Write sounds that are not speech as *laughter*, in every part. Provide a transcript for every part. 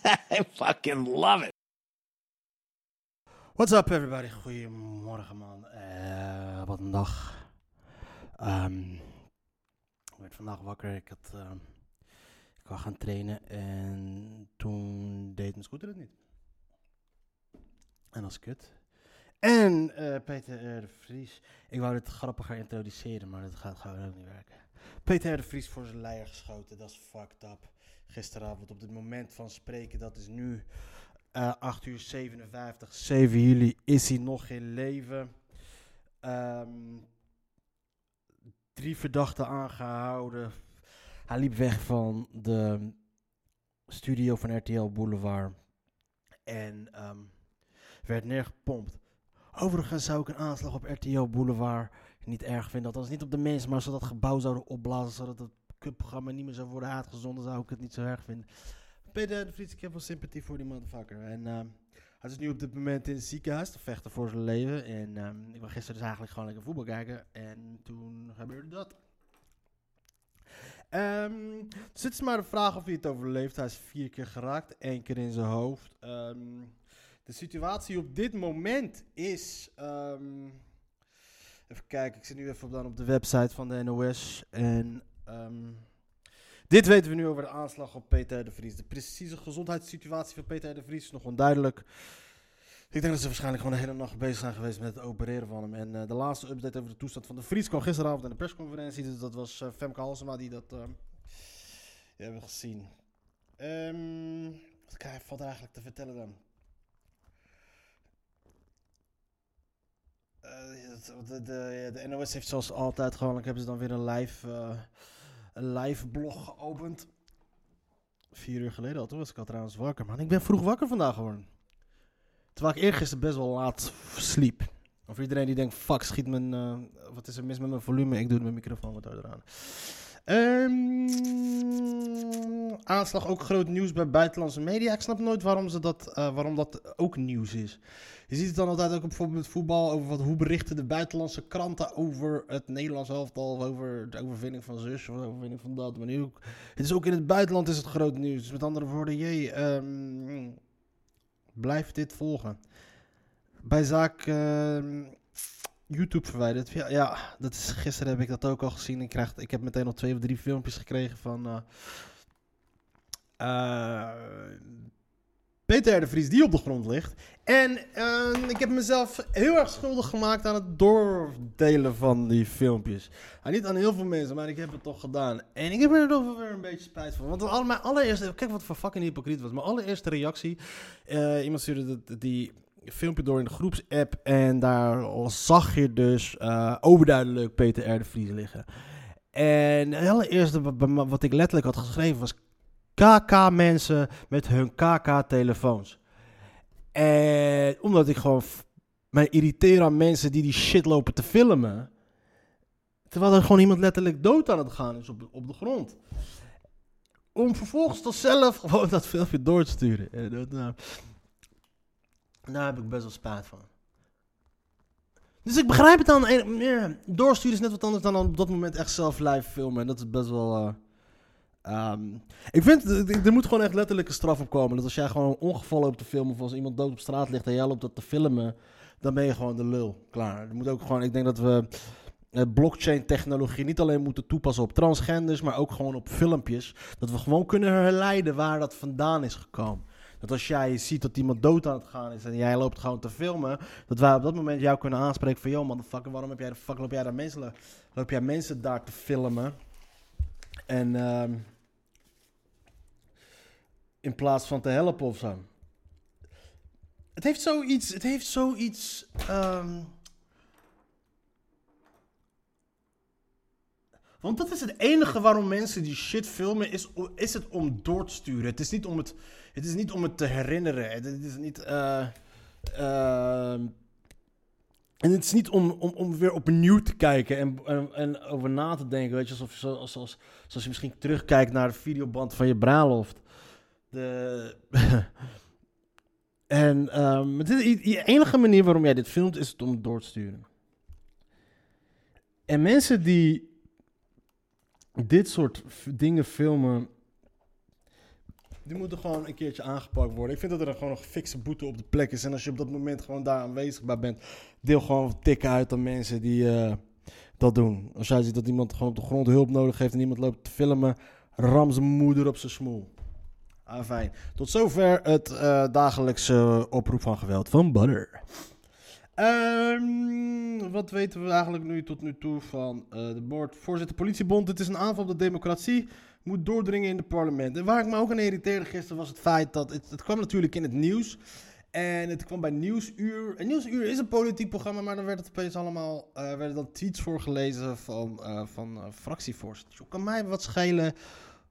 *laughs* I fucking love it. What's up everybody? Goedemorgen man. Eh, wat een dag. Ehm, ik werd vandaag wakker. Ik had, ehm, ik wou gaan trainen en toen deed mijn scooter het niet. En dat is kut. En eh, Peter de Vries. Ik wou dit grappiger introduceren, maar dat gaat gewoon ook niet werken. Peter de Vries voor zijn leier geschoten. Dat is fucked up. Gisteravond op het moment van spreken, dat is nu eh 8 uur 57, 7 juli, is hij nog in leven. Ehm, drie verdachten aangehouden. Hij liep weg van de studio van RTL Boulevard. En ehm, werd neergepompt. Overigens zou ik een aanslag op RTL Boulevard niet erg vinden. Althans niet op de mensen, maar ze dat gebouw zouden opblazen, zodat het kutprogramma niet meer zou worden uitgezonden, zou ik het niet zo erg vinden. Peter de Vries, ik heb wel sympathie voor die motherfucker. En ehm, hij is nu op dit moment in het ziekenhuis te vechten voor zijn leven. En ehm, ik was gisteren dus eigenlijk gewoon lekker voetbal kijken. En toen gebeurde dat. Ehm, dus het is maar de vraag of hij het overleeft. Hij is vier keer geraakt, één keer in zijn hoofd. Ehm, de situatie op dit moment is... even kijken, ik zit nu even op, dan op de website van de NOS. En... ehm, dit weten we nu over de aanslag op Peter de Vries. De precieze gezondheidssituatie van Peter de Vries is nog onduidelijk. Ik denk dat ze waarschijnlijk gewoon de hele nacht bezig zijn geweest met het opereren van hem. En eh, de laatste update over de toestand van de Vries kwam gisteravond in de persconferentie. Dus dat was eh, Femke Halsema die dat die hebben gezien. Ehm, wat valt er eigenlijk te vertellen dan? Eh, het- de, de, de NOS heeft zoals altijd gewoon, hebben ze dan weer een live, eh, een live blog geopend. Vier uur geleden al, toen was ik al trouwens wakker. Man, ik ben vroeg wakker vandaag geworden. Terwijl ik eergisteren best wel laat sliep. Of iedereen die denkt, fuck, schiet mijn... eh, wat is er mis met mijn volume? Ik doe mijn microfoon wat harder aan. Ehm, aanslag ook groot nieuws bij buitenlandse media. Ik snap nooit waarom, ze dat, eh, waarom dat ook nieuws is. Je ziet het dan altijd ook bijvoorbeeld met voetbal over wat, hoe berichten de buitenlandse kranten over het Nederlands elftal, over de overwinning van zus of de overwinning van dat. Maar nu ook, het is ook in het buitenland is het groot nieuws. Dus met andere woorden, jee, ehm, blijf dit volgen. Bij zaak ehm, YouTube verwijderd. Ja, ja, dat is, gisteren heb ik dat ook al gezien. Ik, krijg, ik heb meteen al twee of drie filmpjes gekregen van... eh, eh, Peter de Vries die op de grond ligt. En eh, ik heb mezelf heel erg schuldig gemaakt aan het doordelen van die filmpjes. Ah, niet aan heel veel mensen, maar ik heb het toch gedaan. En ik heb er wel weer een beetje spijt van. Want mijn allereerste... Kijk wat voor fucking hypocriet was. Mijn allereerste reactie... eh, iemand stuurde dat- die filmpje door in de groepsapp. En daar zag je dus eh, overduidelijk Peter R. Vries liggen. En het allereerste wat, ik letterlijk had geschreven was... KK-mensen met hun KK-telefoons. En omdat ik gewoon mij irriteer aan mensen die die shit lopen te filmen. Terwijl er gewoon iemand letterlijk dood aan het gaan is op, de- op de grond. Om vervolgens toch zelf gewoon dat filmpje door te sturen. En nou, daar heb ik best wel spijt van. Dus ik begrijp het dan. doorsturen is net wat anders dan op dat moment echt zelf live filmen. En dat is best wel... eh, Ehm, ik vind, er moet gewoon echt letterlijke straf op komen. Dat als jij gewoon een ongeval loopt te filmen of als iemand dood op straat ligt en jij loopt dat te filmen, dan ben je gewoon de lul. Klaar. Er moet ook gewoon, ik denk dat we eh, blockchain technologie niet alleen moeten toepassen op transgenders, maar ook gewoon op filmpjes. Dat we gewoon kunnen herleiden waar dat vandaan is gekomen. Dat als jij ziet dat iemand dood aan het gaan is en jij loopt gewoon te filmen, dat wij op dat moment jou kunnen aanspreken van, yo motherfucker, waarom heb jij de fuck loop jij daar mensen, loop jij mensen daar te filmen? En ehm, in plaats van te helpen of zo. Het heeft zoiets. Het heeft zoiets. ehm, Want dat is het enige waarom mensen die shit filmen, is, is het om door te sturen. Het is niet om het Het is niet om het te herinneren. Het, is niet. eh, ehm, en het is niet om, om, om weer opnieuw te kijken en, en, en over na te denken. Weet je, alsof, zoals, zoals, zoals je misschien terugkijkt naar de videoband van je bruiloft. De, *laughs* en is, de enige manier waarom jij dit filmt is het om het door te sturen. En mensen die dit soort dingen filmen, die moeten gewoon een keertje aangepakt worden. Ik vind dat er gewoon een fikse boete op de plek is. En als je op dat moment gewoon daar aanwezig bij bent, deel gewoon tikken uit aan mensen die eh, dat doen. Als jij ziet dat iemand gewoon op de grond hulp nodig heeft en iemand loopt te filmen, ram zijn moeder op zijn smoel. Ah, fijn. Tot zover het eh, dagelijkse oproep van geweld van Butter. Ehm, wat weten we eigenlijk nu tot nu toe van eh, de board? Voorzitter Politiebond, het is een aanval op de democratie. Moet doordringen in het parlement. En waar ik me ook aan irriteerde gisteren was het feit dat... Het, het kwam natuurlijk in het nieuws. En het kwam bij Nieuwsuur. En Nieuwsuur is een politiek programma, maar dan werd het opeens allemaal... eh, werden dan tweets voorgelezen van, eh, van eh, fractievoorzitters. Kan mij wat schelen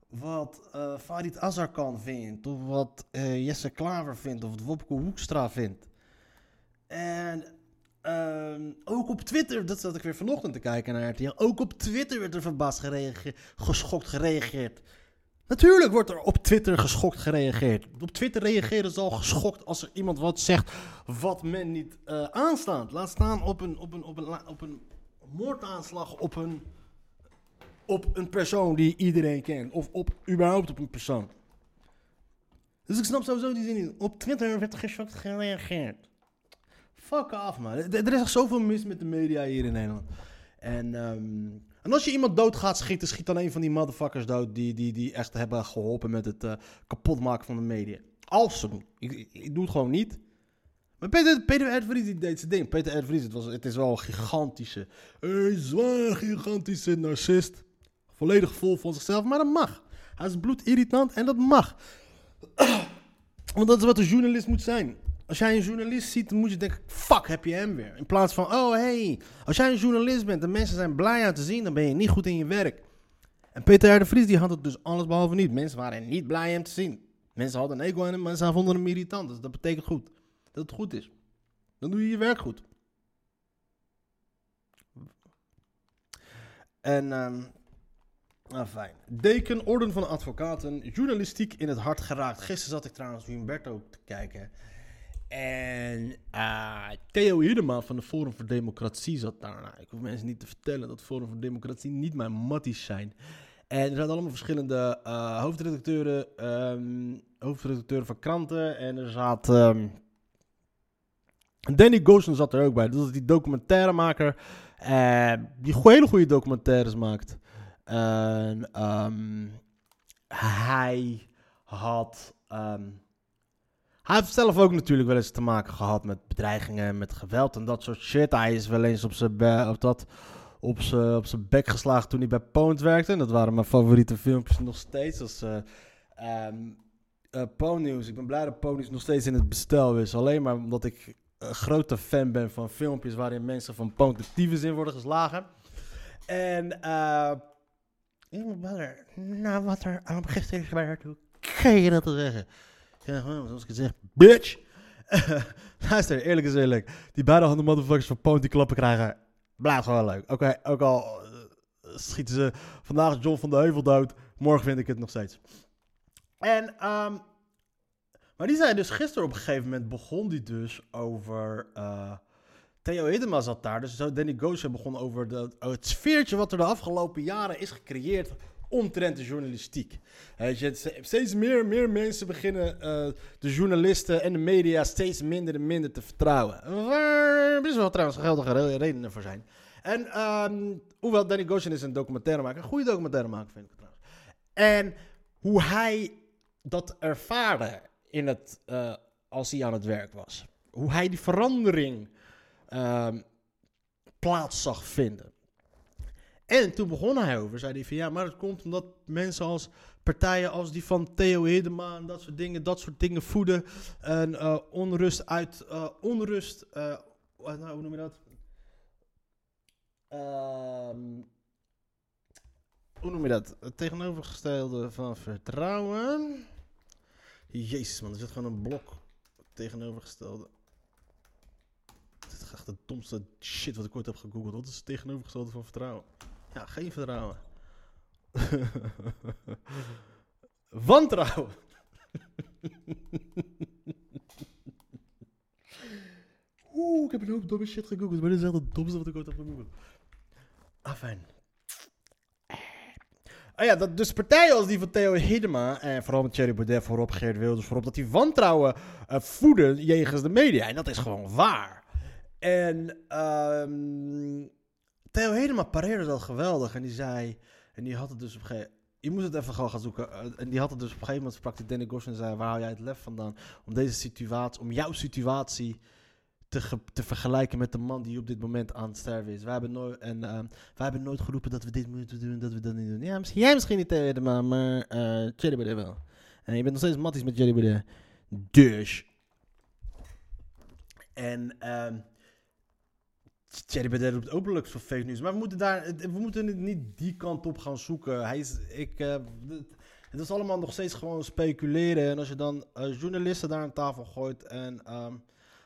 wat Farid Azarkan vindt? Of wat Jesse Klaver vindt? Of wat Wopke Hoekstra vindt? En ehm, ook op Twitter, dat zat ik weer vanochtend te kijken naar RTL. Ook op Twitter werd er verbaasd gereageerd, geschokt gereageerd. Natuurlijk wordt er op Twitter geschokt gereageerd. Op Twitter reageren ze al geschokt als er iemand wat zegt wat men niet eh, aanstaat. Laat staan op een, op, een, op, een, op een moordaanslag op een, op een persoon die iedereen kent. Of op, überhaupt op een persoon. Dus ik snap sowieso die zin niet. Op Twitter werd geschokt gereageerd. Fuck af, man. Er is echt zoveel mis met de media hier in Nederland. En, ehm, als je iemand dood gaat schieten, schiet dan een van die motherfuckers dood die, die, die echt hebben geholpen met het eh, kapotmaken van de media. Als ze doen. Ik, doe het gewoon niet. Maar Peter, Peter R. Vries deed zijn ding. Peter R. Vries, het, was, het is wel een gigantische, een zwaar gigantische narcist. Volledig vol van zichzelf, maar dat mag. Hij is bloedirritant en dat mag. *clears throat* Want dat is wat een journalist moet zijn. Als jij een journalist ziet, dan moet je denken, fuck, heb je hem weer. In plaats van, oh hey, als jij een journalist bent en mensen zijn blij aan te zien, dan ben je niet goed in je werk. En Peter R. de Vries, die had het dus alles behalve niet. Mensen waren niet blij hem te zien. Mensen hadden een ego maar ze vonden hem irritant. Dus dat betekent goed. Dat het goed is. Dan doe je je werk goed. En, ah, fijn. Deken, Orden van Advocaten, journalistiek in het hart geraakt. Gisteren zat ik trouwens Humberto te kijken. En ah, Theo Hiddema van de Forum voor Democratie zat daar. Nou, ik hoef mensen niet te vertellen dat Forum voor Democratie niet mijn matties zijn. En er zaten allemaal verschillende eh, hoofdredacteuren, hoofdredacteuren van kranten. En er zat... ehm, Danny Goosen zat er ook bij. Dat is die documentairemaker eh, die hele goede documentaires maakt. En ehm, hij had... hij heeft zelf ook natuurlijk wel eens te maken gehad met bedreigingen, met geweld en dat soort shit. Hij is wel eens op zijn op dat, op zijn, op zijn bek geslagen toen hij bij Poont werkte. En dat waren mijn favoriete filmpjes nog steeds. Als, eh, Poont News. Ik ben blij dat News nog steeds in het bestel is. Alleen maar omdat ik een grote fan ben van filmpjes waarin mensen van Poont de in worden geslagen. En eh wel er, nou wat er aan gisteren hoe kan je dat te zeggen? Zoals ik het zeg, bitch! *laughs* Luister, eerlijk is eerlijk. Die beide handen motherfuckers van Poont die klappen krijgen, blijft gewoon leuk. Oké, ook al eh, schieten ze vandaag John van de Heuvel dood, morgen vind ik het nog steeds. En, ehm, maar die zei dus gisteren op een gegeven moment begon die dus over... eh, Theo Hiddema zat daar, dus Danny Goosje begon over het sfeertje wat er de afgelopen jaren is gecreëerd omtrent de journalistiek. Je, steeds meer, meer mensen beginnen eh, de journalisten en de media steeds minder en minder te vertrouwen. Waar best wel trouwens geldige re- redenen voor zijn. En ehm, hoewel Danny Goshen is een documentairemaker, een goede documentairemaker vind ik trouwens. En hoe hij dat ervaarde in het, eh, als hij aan het werk was. Hoe hij die verandering ehm, plaats zag vinden. En toen begon hij over, zei hij van ja, maar het komt omdat mensen als partijen als die van Theo Hiddema en dat soort dingen, dat soort dingen voeden. En eh, onrust uit, eh, onrust, wat nou, hoe noem je dat? Ehm, hoe noem je dat? Het tegenovergestelde van vertrouwen. Jezus man, er zit gewoon een blok tegenovergestelde. Dit is echt de domste shit wat ik ooit heb gegoogeld. Wat is het tegenovergestelde van vertrouwen? Geen vertrouwen. *laughs* Wantrouwen. *laughs* Oeh, ik heb een hoop domme shit gegoogeld, maar dit is echt het domste wat ik ooit heb gegoogeld. Ah, fijn. Ah ja, dat, dus partijen als die van Theo Hiddema, en vooral met Thierry Baudet voorop, Geert Wilders voorop, dat die wantrouwen eh, voeden jegens de media. En dat is gewoon waar. En ehm Theo Hiddema pareerde dat geweldig. En die zei, en die had het dus op een gegeven je moet het even gewoon gaan zoeken. Eh, En die had het dus op een gegeven moment sprak die Danny Goshen en zei: Waar haal jij het lef vandaan? Om deze situatie, om jouw situatie te, te vergelijken met de man die op dit moment aan het sterven is. Wij hebben nooit, en, ehm, wij hebben nooit geroepen dat we dit moeten doen, dat we dat niet doen. Ja, misschien, jij misschien niet, Theo maar eh Thierry Baudet wel. En je bent nog steeds matties met Baudet. Dus. En ehm Thierry Baudet roept openlijk voor fake news. Maar we moeten, daar, we moeten niet die kant op gaan zoeken. Hij is, ik, eh, het- het is allemaal nog steeds gewoon speculeren. En als je dan eh, journalisten daar aan tafel gooit en ehm,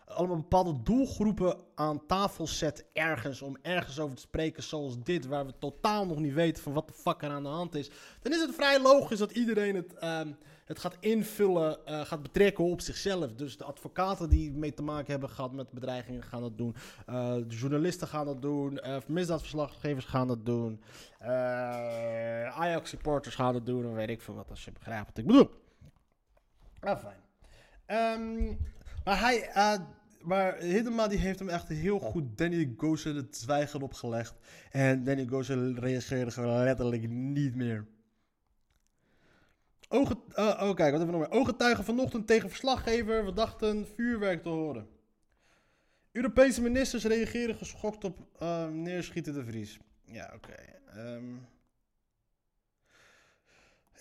allemaal bepaalde doelgroepen aan tafel zet ergens om ergens over te spreken zoals dit, waar we totaal nog niet weten van wat de fuck er aan de hand is, dan is het vrij logisch dat iedereen het, ehm, het gaat invullen, eh, gaat betrekken op zichzelf. Dus de advocaten die mee te maken hebben gehad met bedreigingen gaan dat doen. Eh, de journalisten gaan dat doen. eh misdaadverslaggevers gaan dat doen. eh Ajax-supporters gaan dat doen. Weet ik veel wat, als je begrijpt wat ik bedoel. Ah, fijn. Ehm, maar hij... eh, maar die heeft hem echt heel goed Danny Goosen het zwijgen opgelegd. En Danny Goosen reageerde letterlijk niet meer. Eh, oh, kijk, wat hebben we nog meer? Ooggetuigen vanochtend tegen verslaggever. We dachten vuurwerk te horen. Europese ministers reageren geschokt op eh, neerschieten de Vries. Ja, oké. Ehm.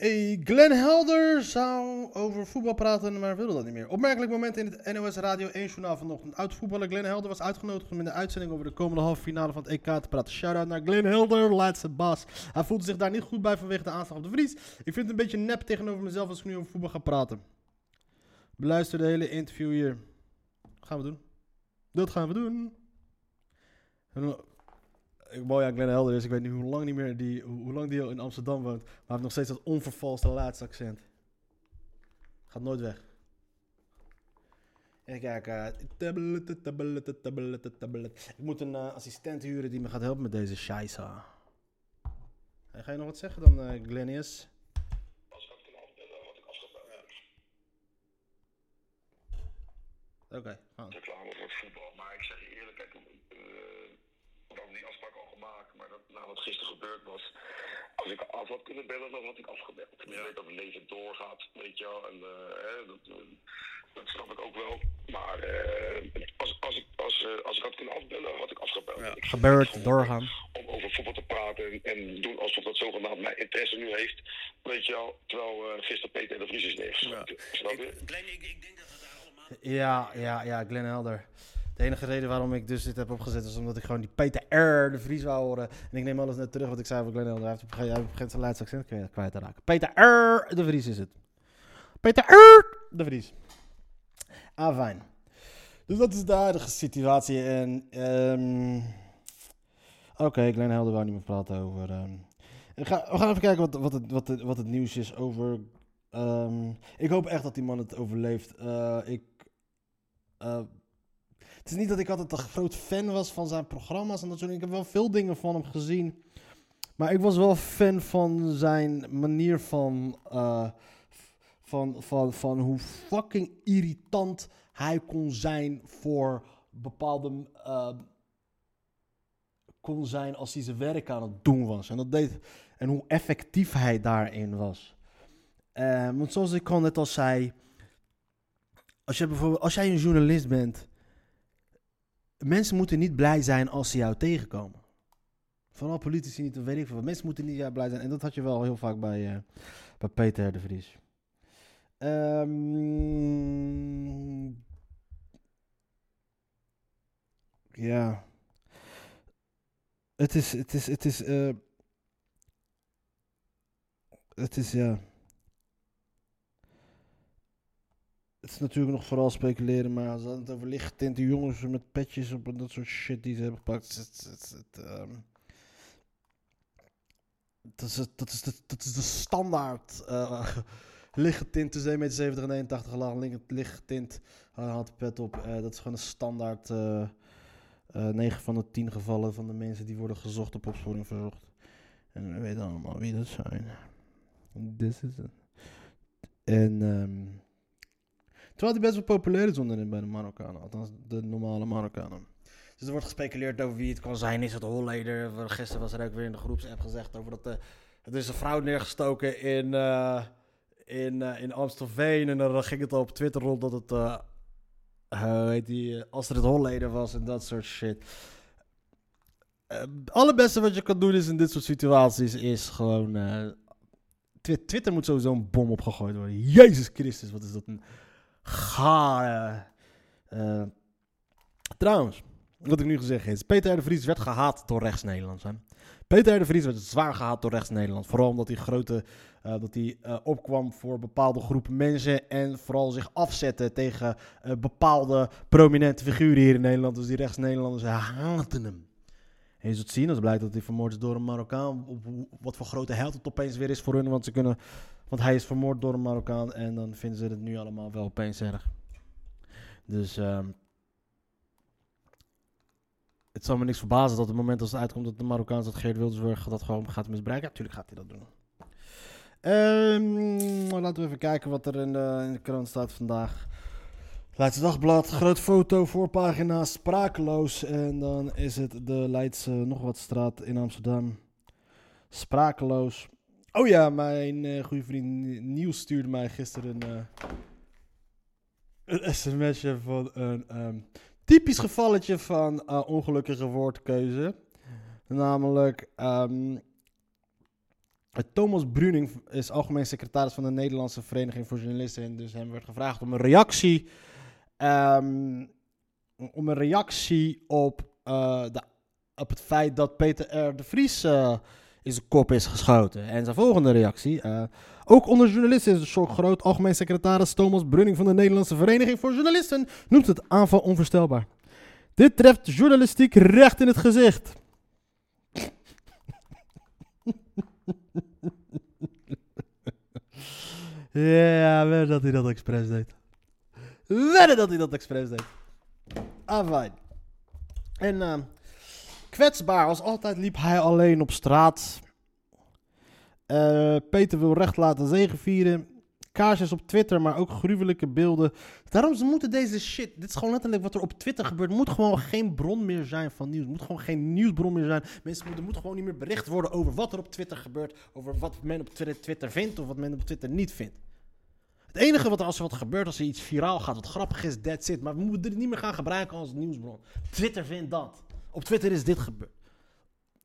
Hey, Glenn Helder zou over voetbal praten, maar wilde dat niet meer. Opmerkelijk moment in het NOS Radio 1 journaal vanochtend. Oud-voetballer Glenn Helder was uitgenodigd om in de uitzending over de komende halve finale van het EK te praten. Shout-out naar Glenn Helder, laatste baas. Hij voelde zich daar niet goed bij vanwege de aanslag op de Vries. Ik vind het een beetje nep tegenover mezelf als ik nu over voetbal ga praten. Beluister de hele interview hier. Gaan we doen. Dat gaan we doen. En Ik mooi aan Glenn Helder is, ik weet niet hoe lang, niet meer die, hoe, lang die al in Amsterdam woont, maar hij heeft nog steeds dat onvervalste laatste accent. Gaat nooit weg. Even kijken. tablet, tablet, tablet, tablet. Ik moet een eh, assistent huren die me gaat helpen met deze scheisse. Hey, ga je nog wat zeggen dan, eh Glennius? Oké, gaan. reclame voor het voetbal. Maar ik zeg je eerlijk, kijk, eh, we hadden maar dat, na wat gisteren gebeurd was, als ik af had kunnen bellen, dan had ik afgebeld. Ik weet dat het leven doorgaat, weet je wel, en eh, hè, dat, eh, dat snap ik ook wel. Maar eh, als, als, ik, als, als ik had kunnen afbellen, had ik afgebeld. Ik vind Gebeurd, het doorgaan. Om over voetbal te praten en, en doen alsof dat zogenaamd mijn interesse nu heeft, weet je wel, terwijl eh, gisteren Peter de Vries is neergeschoten. Snap je? Glenn, ik, ik denk dat daar allemaal... Ja, ja, ja, Glenn Helder. De enige reden waarom ik dus dit heb opgezet is omdat ik gewoon die Peter R. de Vries wou horen. En ik neem alles net terug wat ik zei over Glenn Helder. Hij heeft op een gegeven zijn laatste accent kwijt- te raken. Peter R. de Vries is het. Peter R. de Vries. Ah, fijn. Dus dat is de huidige situatie. En, ehm oké, Glenn Helder wou niet meer praten over... ehm, we gaan even kijken wat, wat, het, wat, wat het nieuws is over... ehm, ik hoop echt dat die man het overleeft. Eh, ik... eh, het is niet dat ik altijd een groot fan was van zijn programma's en dat soort. Ik heb wel veel dingen van hem gezien. Maar ik was wel fan van zijn manier van, eh, van, van, van hoe fucking irritant hij kon zijn voor bepaalde. eh, kon zijn als hij zijn werk aan het doen was. En, dat deed, en hoe effectief hij daarin was. Eh, want zoals ik al net al zei. Als, je bijvoorbeeld, als jij een journalist bent. Mensen moeten niet blij zijn als ze jou tegenkomen. Vooral politici niet, weet ik veel. Mensen moeten niet ja, blij zijn. En dat had je wel heel vaak bij, eh, bij Peter de Vries. Ehm, ja. Het is, het is, het is, eh, het is, ja. Het is natuurlijk nog vooral speculeren, maar als het over lichtgetinte jongens met petjes op en dat soort shit die ze hebben gepakt. Het, het, het, het, ehm, dat, is, het- dat, is de, dat is de standaard eh *laughs* lichtgetint tussen 1,70 meter en 81 lang. licht- hij had de pet op. eh, dat is gewoon een standaard. eh 9 van de 10 gevallen van de mensen die worden gezocht op opsporing verzocht. En we weten allemaal wie dat zijn. This is it. En ehm, terwijl die best wel populair is onderin bij de Marokkanen, althans de normale Marokkanen. Dus er wordt gespeculeerd over wie het kan zijn. Is het Holleder? Gisteren was er ook weer in de groepsapp gezegd over dat eh, er is een vrouw neergestoken in, eh, in, eh, in Amstelveen. En dan ging het al op Twitter rond dat het, eh hoe heet die, Astrid Holleder was en dat soort shit. Het allerbeste wat je kan doen is in dit soort situaties is gewoon... Twi- Twitter moet sowieso een bom opgegooid worden. Jezus Christus, wat is dat een gare... eh, trouwens, wat ik nu gezegd is... Peter de Vries werd gehaat door rechts-Nederlands. hè. Peter R. de Vries werd zwaar gehaat door rechts-Nederland. Vooral omdat hij grote... eh, dat hij eh, opkwam voor bepaalde groepen mensen... en vooral zich afzette tegen bepaalde prominente figuren hier in Nederland. Dus die rechts-Nederlanders haten hem. En je zult zien, als blijkt dat hij vermoord is door een Marokkaan. Wat voor grote held het opeens weer is voor hun. Want, ze kunnen, want hij is vermoord door een Marokkaan. En dan vinden ze het nu allemaal wel opeens erg. Dus ehm, het zal me niks verbazen dat op het moment als het uitkomt dat de Marokkaans dat Geert Wilders dat gewoon gaat misbruiken. Ja, natuurlijk gaat hij dat doen. Ehm, laten we even kijken wat er in de, in de krant staat vandaag. Leidse Dagblad, groot foto, voorpagina, sprakeloos. En dan is het de Leidse nog wat straat in Amsterdam. Sprakeloos. Oh ja, mijn eh, goede vriend Niels stuurde mij gisteren een, eh, een sms'je van een ehm, typisch gevalletje van eh, ongelukkige woordkeuze. Namelijk, ehm, Thomas Bruning is algemeen secretaris van de Nederlandse Vereniging voor Journalisten. En dus hem werd gevraagd om een reactie. Ehm, om een reactie op, eh, de, op het feit dat Peter R. de Vries eh, in zijn kop is geschoten. En zijn volgende reactie. eh, ook onder journalisten is de shock groot. Algemeen secretaris Thomas Brunning van de Nederlandse Vereniging voor Journalisten noemt het aanval onvoorstelbaar. Dit treft journalistiek recht in het gezicht. *laughs* Ja, dat hij dat expres deed. Wedden dat hij dat expres deed. Ah, fijn. En ehm, kwetsbaar, als altijd liep hij alleen op straat. Eh, Peter wil recht laten zegenvieren. Kaarsjes op Twitter, maar ook gruwelijke beelden. Daarom, ze moeten deze shit... Dit is gewoon letterlijk wat er op Twitter gebeurt. moet gewoon geen bron meer zijn van nieuws. moet gewoon geen nieuwsbron meer zijn. Mensen moeten, moet gewoon niet meer bericht worden over wat er op Twitter gebeurt. Over wat men op Twitter vindt of wat men op Twitter niet vindt. Het enige wat als er wat gebeurt, als er iets viraal gaat, wat grappig is, that's it. Maar we moeten dit niet meer gaan gebruiken als nieuwsbron. Twitter vindt dat. Op Twitter is dit gebeurd.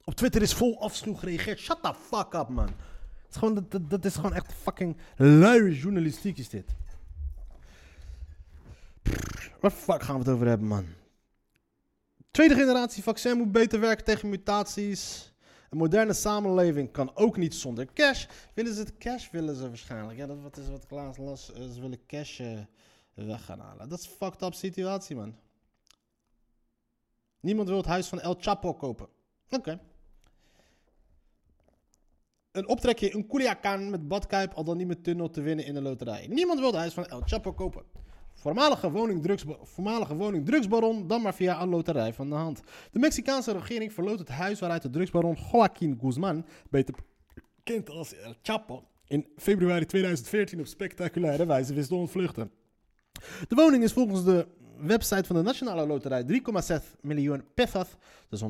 Op Twitter is vol afschuw gereageerd. Shut the fuck up, man. Het is gewoon, dat, dat, is gewoon echt fucking luie journalistiek is dit. Waar fuck gaan we het over hebben, man? Tweede generatie vaccin moet beter werken tegen mutaties. Een moderne samenleving kan ook niet zonder cash. Willen ze het cash, willen ze waarschijnlijk. Ja, dat wat is wat ik laatst las. eh, Ze willen cash eh, weg gaan halen. Dat is een fucked up situatie, man. Niemand wil het huis van El Chapo kopen. Oké. Een optrekje in Culiacan met badkuip, al dan niet met tunnel te winnen in een loterij. Niemand wil het huis van El Chapo kopen. Voormalige woning, drugsbaron, dan maar via een loterij van de hand. De Mexicaanse regering verloot het huis waaruit de drugsbaron Joaquin Guzman, beter bekend als El Chapo, in februari 2014 op spectaculaire wijze wist te ontvluchten. De woning is volgens de website van de Nationale Loterij 3,6 miljoen pesos, dus 155.000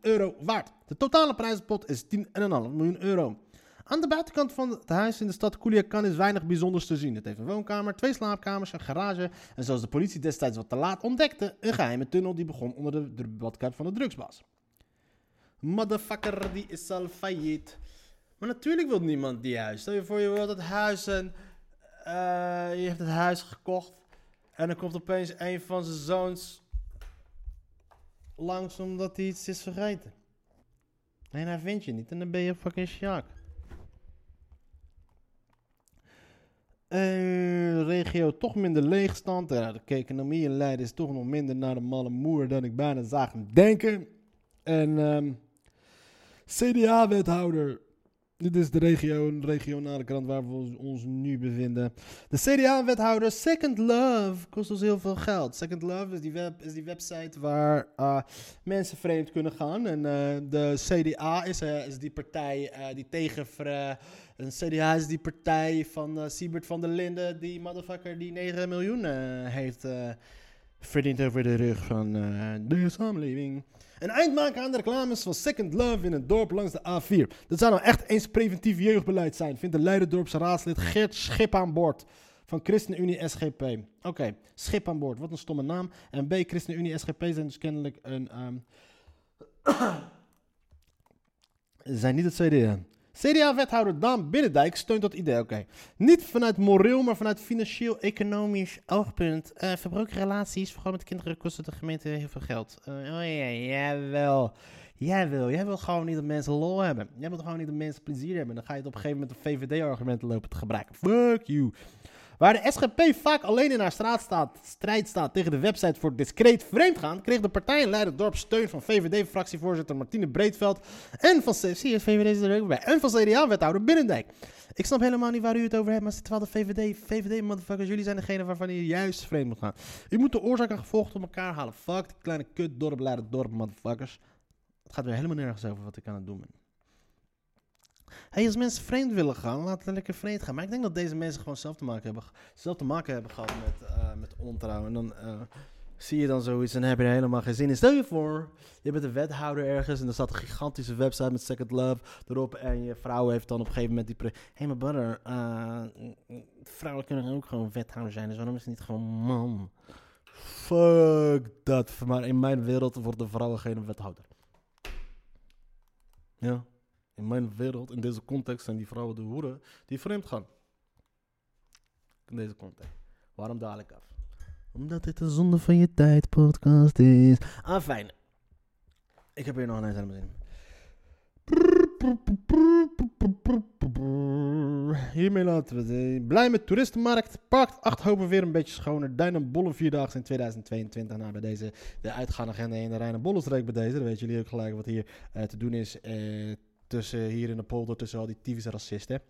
euro, waard. De totale prijzenpot is 10,5 miljoen euro. Aan de buitenkant van het huis in de stad Culiacan is weinig bijzonders te zien. Het heeft een woonkamer, twee slaapkamers, een garage en zoals de politie destijds wat te laat ontdekte, een geheime tunnel die begon onder de, badkuip van de drugsbaas. Motherfucker, die is al failliet. Maar natuurlijk wil niemand die huis. Stel je voor, je wilt het huis en eh, je hebt het huis gekocht. En dan komt opeens een van zijn zoons langs omdat hij iets is vergeten. En hij vindt je niet en dan ben je fucking sjaak. Eh, regio toch minder leegstand. De economie in Leiden is toch nog minder naar de malle moer dan ik bijna zag denken. En ehm, CDA-wethouder. Dit is de regio, regionale krant waar we ons- nu bevinden. De CDA-wethouder Second Love kost ons heel veel geld. Second Love is die, web, is die website waar eh, mensen vreemd kunnen gaan. En eh, de CDA is, eh, is die partij die tegen... Een CDA is die partij van Siebert van der Linden, die motherfucker die 9 miljoen heeft verdiend over de rug van de samenleving. Een eind maken aan de reclames van Second Love in het dorp langs de A4. Dat zou nou echt eens preventief jeugdbeleid zijn, vindt de Leiderdorpse raadslid Geert Schip aan boord van ChristenUnie SGP. Oké, Schip aan boord, wat een stomme naam. En B, ChristenUnie SGP zijn dus kennelijk een... ehm, *coughs* zijn niet het CDA. CDA-wethouder Daan Binnendijk steunt dat idee. Oké. Niet vanuit moreel, maar vanuit financieel-economisch oogpunt. Eh verbroken relaties, vooral met kinderen, kosten de gemeente heel veel geld. Eh, oh ja, jawel. Jij wil, jij wil gewoon niet dat mensen lol hebben. Jij wil gewoon niet dat mensen plezier hebben. Dan ga je het op een gegeven moment de VVD-argumenten lopen te gebruiken. Fuck you. Waar de SGP vaak alleen in haar straat staat, strijd staat tegen de website voor discreet vreemdgaan, kreeg de partij in Leiden-dorp steun van VVD-fractievoorzitter Martine Breedveld en van, je, VVD en van CDA-wethouder Binnendijk. Ik snap helemaal niet waar u het over hebt, maar terwijl de VVD, VVD-motherfuckers, jullie zijn degene waarvan u juist vreemd moet gaan. U moet de oorzaak en gevolg op elkaar halen. Fuck die kleine kut dorp Leiden-dorp, motherfuckers. Het gaat weer helemaal nergens over wat ik aan het doen ben. Hey, als mensen vreemd willen gaan, laten ze lekker vreemd gaan. Maar ik denk dat deze mensen gewoon zelf te maken hebben, zelf te maken hebben gehad met, eh, met ontrouw. En dan eh, zie je dan zoiets en heb je er helemaal geen zin in. Stel je voor, je bent een wethouder ergens en er staat een gigantische website met Second Love erop. En je vrouw heeft dan op een gegeven moment die... hey, maar brother, eh, vrouwen kunnen ook gewoon wethouder zijn. Dus waarom is het niet gewoon man? Fuck dat. Maar in mijn wereld wordt de vrouwen geen wethouder. Ja. In mijn wereld, in deze context, zijn die vrouwen de hoeren die vreemd gaan. In deze context. Waarom daal ik af? Omdat dit een zonde van je tijd podcast is. Ah, fijn. Ik heb hier nog een eens aan mijn. Hiermee laten we het. Blij met toeristenmarkt. Parkt acht hopen weer een beetje schoner. Duin en Bollen vierdaagse in 2022. Nou, bij deze de uitgaanagenda in de Rijn en Bollenstreek bij deze. Dan weten jullie ook gelijk wat hier eh, te doen is. eh, tussen hier in de polder, tussen al die typische racisten.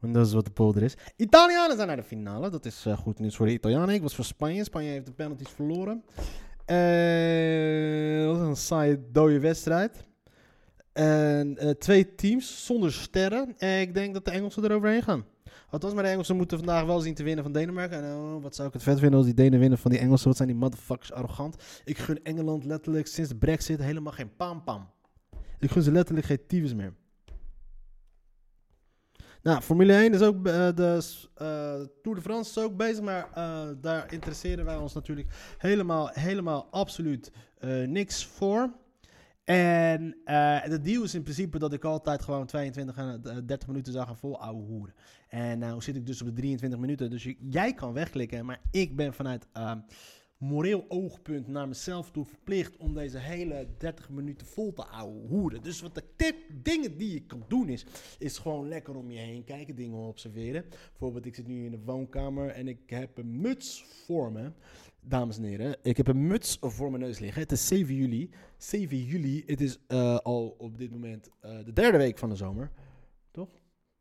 Want dat is wat de polder is. Italianen zijn naar de finale. Dat is eh, goed nieuws voor de Italianen. Ik was voor Spanje. Spanje heeft de penalties verloren. Eh, dat was een saaie, dode wedstrijd. En eh, twee teams zonder sterren. En ik denk dat de Engelsen eroverheen gaan. Althans, maar de Engelsen moeten vandaag wel zien te winnen van Denemarken. En oh, wat zou ik het vet vinden als die Denen winnen van die Engelsen. Wat zijn die motherfuckers arrogant. Ik gun Engeland letterlijk sinds de brexit helemaal geen pam-pam. Ik gun ze letterlijk geen tyfus meer. Nou, Formule 1 is ook, eh, de eh, Tour de France is ook bezig, maar eh, daar interesseren wij ons natuurlijk helemaal, helemaal absoluut niks voor. En de deal is in principe dat ik altijd gewoon 22 en eh, 30 minuten zou gaan vol ouwe hoeren. En nou zit ik dus op de 23 minuten, dus jij kan wegklikken, maar ik ben vanuit ehm, moreel oogpunt naar mezelf toe verplicht om deze hele 30 minuten vol te ouwe hoeren. Dus wat de tip, dingen die je kan doen is, is gewoon lekker om je heen kijken, dingen observeren. Bijvoorbeeld, ik zit nu in de woonkamer en ik heb een muts voor me. Dames en heren, ik heb een muts voor mijn neus liggen. Het is 7 juli. 7 juli, het is eh, al op dit moment eh, de derde week van de zomer. Toch?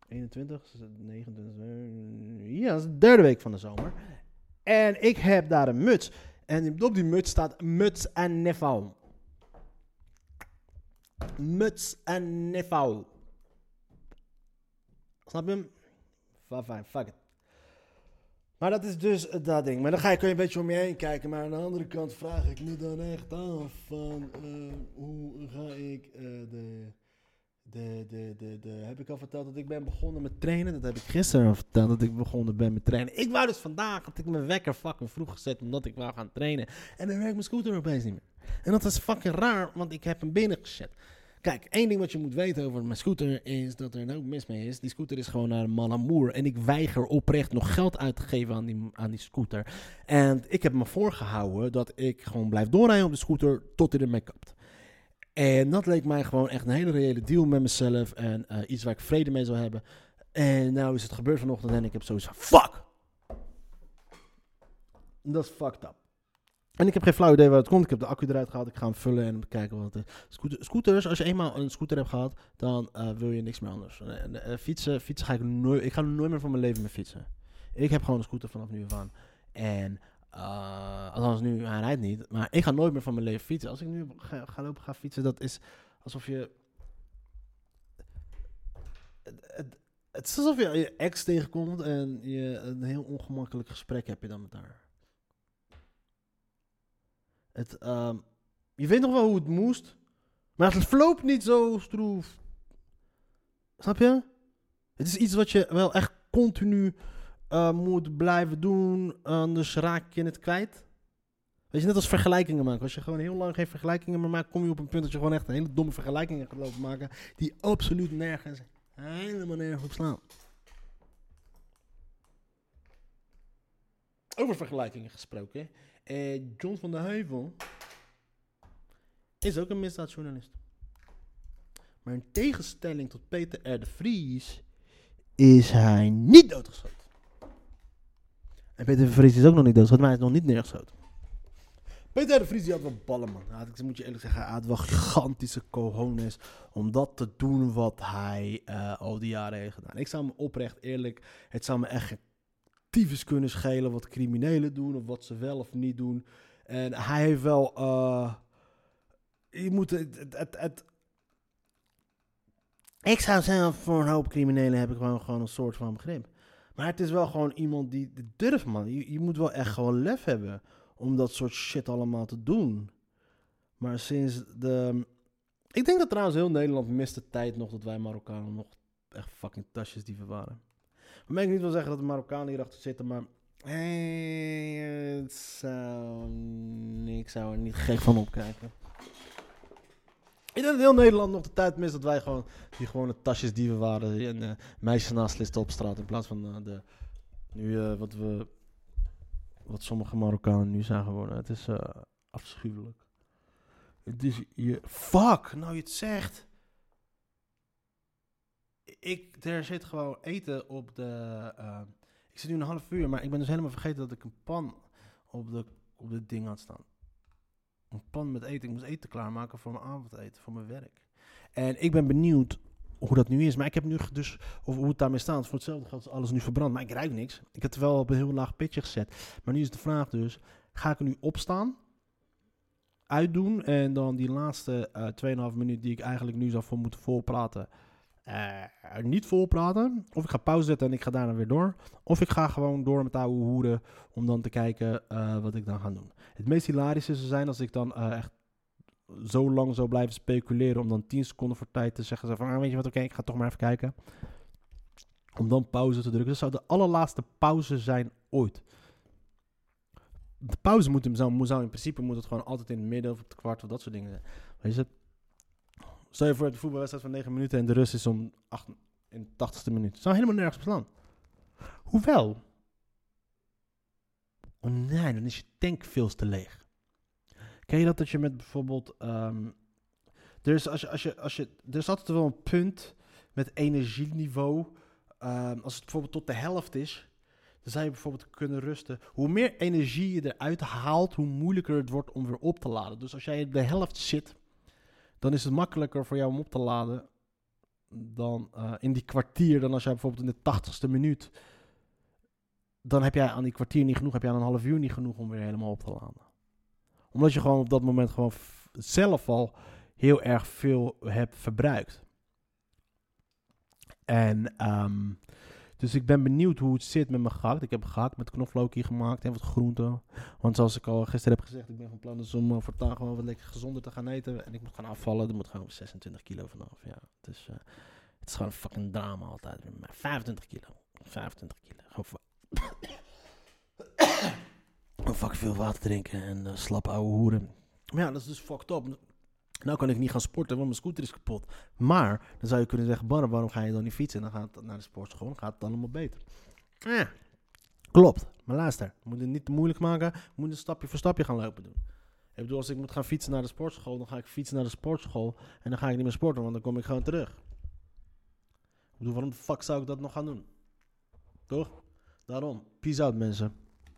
21, 29, eh, ja, het is de derde week van de zomer. En ik heb daar een muts. En op die muts staat muts en neval. Muts en neval. Snap je Fijn, fuck it. Maar dat is dus dat ding. Maar dan ga je, kun je een beetje om je heen kijken. Maar aan de andere kant vraag ik me dan echt af van... eh, hoe ga ik eh, de, de, de, de, de... Heb ik al verteld dat ik ben begonnen met trainen? Dat heb ik gisteren al verteld, dat ik begonnen ben met trainen. Ik wou dus vandaag, had ik mijn wekker fucking vroeg gezet, omdat ik wou gaan trainen. En dan werkt mijn scooter opeens niet meer. En dat is fucking raar, want ik heb hem binnen gezet. Kijk, één ding wat je moet weten over mijn scooter is dat er een hoop mis mee is. Die scooter is gewoon naar Malamoer. En ik weiger oprecht nog geld uit te geven aan die, aan die scooter. En ik heb me voorgehouden dat ik gewoon blijf doorrijden op de scooter tot hij ermee kapt. En dat leek mij gewoon echt een hele reële deal met mezelf. En eh, iets waar ik vrede mee zou hebben. En nou is het gebeurd vanochtend en ik heb van, fuck! Dat is fucked up. En ik heb geen flauw idee waar het komt. Ik heb de accu eruit gehaald. Ik ga hem vullen en bekijken wat het is. Scooter, scooters, als je eenmaal een scooter hebt gehad, dan eh, wil je niks meer anders. Eh, fietsen, fietsen ga ik nooit. Ik ga nooit meer van mijn leven meer fietsen. Ik heb gewoon een scooter vanaf nu af aan. En eh, althans nu, hij rijdt niet. Maar ik ga nooit meer van mijn leven fietsen. Als ik nu ga, ga lopen, ga fietsen, dat is alsof je. Het, het, het is alsof je je ex tegenkomt en je een heel ongemakkelijk gesprek heb je dan met haar. Het, ehm, je weet nog wel hoe het moest, maar het verloopt niet zo stroef. Snap je? Het is iets wat je wel echt continu eh, moet blijven doen, anders raak je het kwijt. Weet je, net als vergelijkingen maken. Als je gewoon heel lang geen vergelijkingen meer maakt, kom je op een punt dat je gewoon echt een hele domme vergelijkingen gaat lopen maken, die absoluut nergens, helemaal nergens op slaan. Over vergelijkingen gesproken. eh, John van der Heuvel is ook een misdaadjournalist. Maar in tegenstelling tot Peter R. de Vries is hij niet doodgeschoten. Peter Vries is ook nog niet doodgeschoten, maar hij is nog niet neergeschoten. Peter de Vries had wel ballen, man. Had- ik moet je eerlijk zeggen, hij had wel gigantische cojones om dat te doen wat hij eh, al die jaren heeft gedaan. Ik zou me oprecht eerlijk, het zou me echt tyfus kunnen schelen wat criminelen doen of wat ze wel of niet doen. En hij heeft wel. eh, je moet het, het, Ik zou zelf voor een hoop criminelen heb ik gewoon, gewoon een soort van begrip. Maar het is wel gewoon iemand die durft, man. Je, je moet wel echt gewoon lef hebben om dat soort shit allemaal te doen. Maar sinds de. Ik denk dat trouwens heel Nederland mist de tijd nog dat wij Marokkanen nog echt fucking tasjes die waren. Waarmee ik niet wil zeggen dat de Marokkanen hierachter zitten, maar. Hey, het zou, ik zou er niet gek van opkijken. Ik denk dat heel Nederland nog de tijd mist dat wij gewoon die gewone tasjes die we waren en eh, meisjes naast op straat in plaats van eh, de nu eh, wat we wat sommige Marokkanen nu zijn geworden. Het is afschuwelijk. Het is je fuck, nou je het zegt. Ik, er zit gewoon eten op de. ik zit nu een half uur, maar ik ben dus helemaal vergeten dat ik een pan op de, op dit ding had staan. Een pan met eten. Ik moest eten klaarmaken voor mijn avondeten, voor mijn werk. En ik ben benieuwd hoe dat nu is. Maar ik heb nu dus, of hoe het daarmee staat. Voor hetzelfde geld is alles nu verbrand. Maar ik ruik niks. Ik heb het wel op een heel laag pitje gezet. Maar nu is de vraag dus, ga ik er nu opstaan? Uitdoen en dan die laatste eh 2,5 minuut die ik eigenlijk nu zou voor moeten volpraten, eh niet volpraten. Of ik ga pauze zetten en ik ga daarna weer door. Of ik ga gewoon door met oude hoeren om dan te kijken eh, wat ik dan ga doen. Het meest hilarische zou zijn als ik dan eh, echt zo lang zou blijven speculeren om dan 10 seconden voor tijd te zeggen van, ah, weet je wat, oké, ik ga toch maar even kijken. Om dan pauze te drukken. Dat zou de allerlaatste pauze zijn ooit. De pauze moet, hem, zou in principe moet het gewoon altijd in het midden of op het kwart of dat soort dingen zijn. Weet je, stel je voor de voetbalwedstrijd van 9 minuten en de rust is om 8, in de 80ste minuut. zou helemaal nergens beslaan. Hoewel, oh nee, dan is je tank veel te leeg. Ken je dat dat je met bijvoorbeeld. ehm, er, is als je, als je, als je, er altijd wel een punt met energieniveau. ehm, als het bijvoorbeeld tot de helft is, dan zou je bijvoorbeeld kunnen rusten. Hoe meer energie je eruit haalt, hoe moeilijker het wordt om weer op te laden. Dus als jij op de helft zit, dan is het makkelijker voor jou om op te laden dan eh, in die kwartier. Dan als jij bijvoorbeeld in de tachtigste minuut. Dan heb jij aan die kwartier niet genoeg, heb jij aan een half uur niet genoeg om weer helemaal op te laden omdat je gewoon op dat moment gewoon zelf al heel erg veel hebt verbruikt. En ehm, dus ik ben benieuwd hoe het zit met mijn gehakt. Ik heb gehakt met knoflook hier gemaakt en wat groenten. Want zoals ik al gisteren heb gezegd, ik ben van plan dus om uh, voortaan gewoon wat lekker gezonder te gaan eten. En ik moet gaan afvallen. Er moet gewoon 26 kilo vanaf. Ja, is, eh, het is gewoon een fucking drama altijd. met mij. 25 kilo. 25 kilo. *coughs* Gewoon fucking veel water drinken en uh, slap ouwe hoeren. Maar ja, dat is dus fucked up. Nou kan ik niet gaan sporten, want mijn scooter is kapot. Maar dan zou je kunnen zeggen, waarom ga je dan niet fietsen? En dan gaat het naar de sportschool, dan gaat het allemaal beter. Klopt. Maar luister, we moeten het niet te moeilijk maken. We moeten stapje voor stapje gaan lopen doen. Ik bedoel, als ik moet gaan fietsen naar de sportschool, dan ga ik fietsen naar de sportschool. En dan ga ik niet meer sporten, want dan kom ik gewoon terug. Ik bedoel, waarom de fuck zou ik dat nog gaan doen? Toch? Daarom. Peace out, mensen.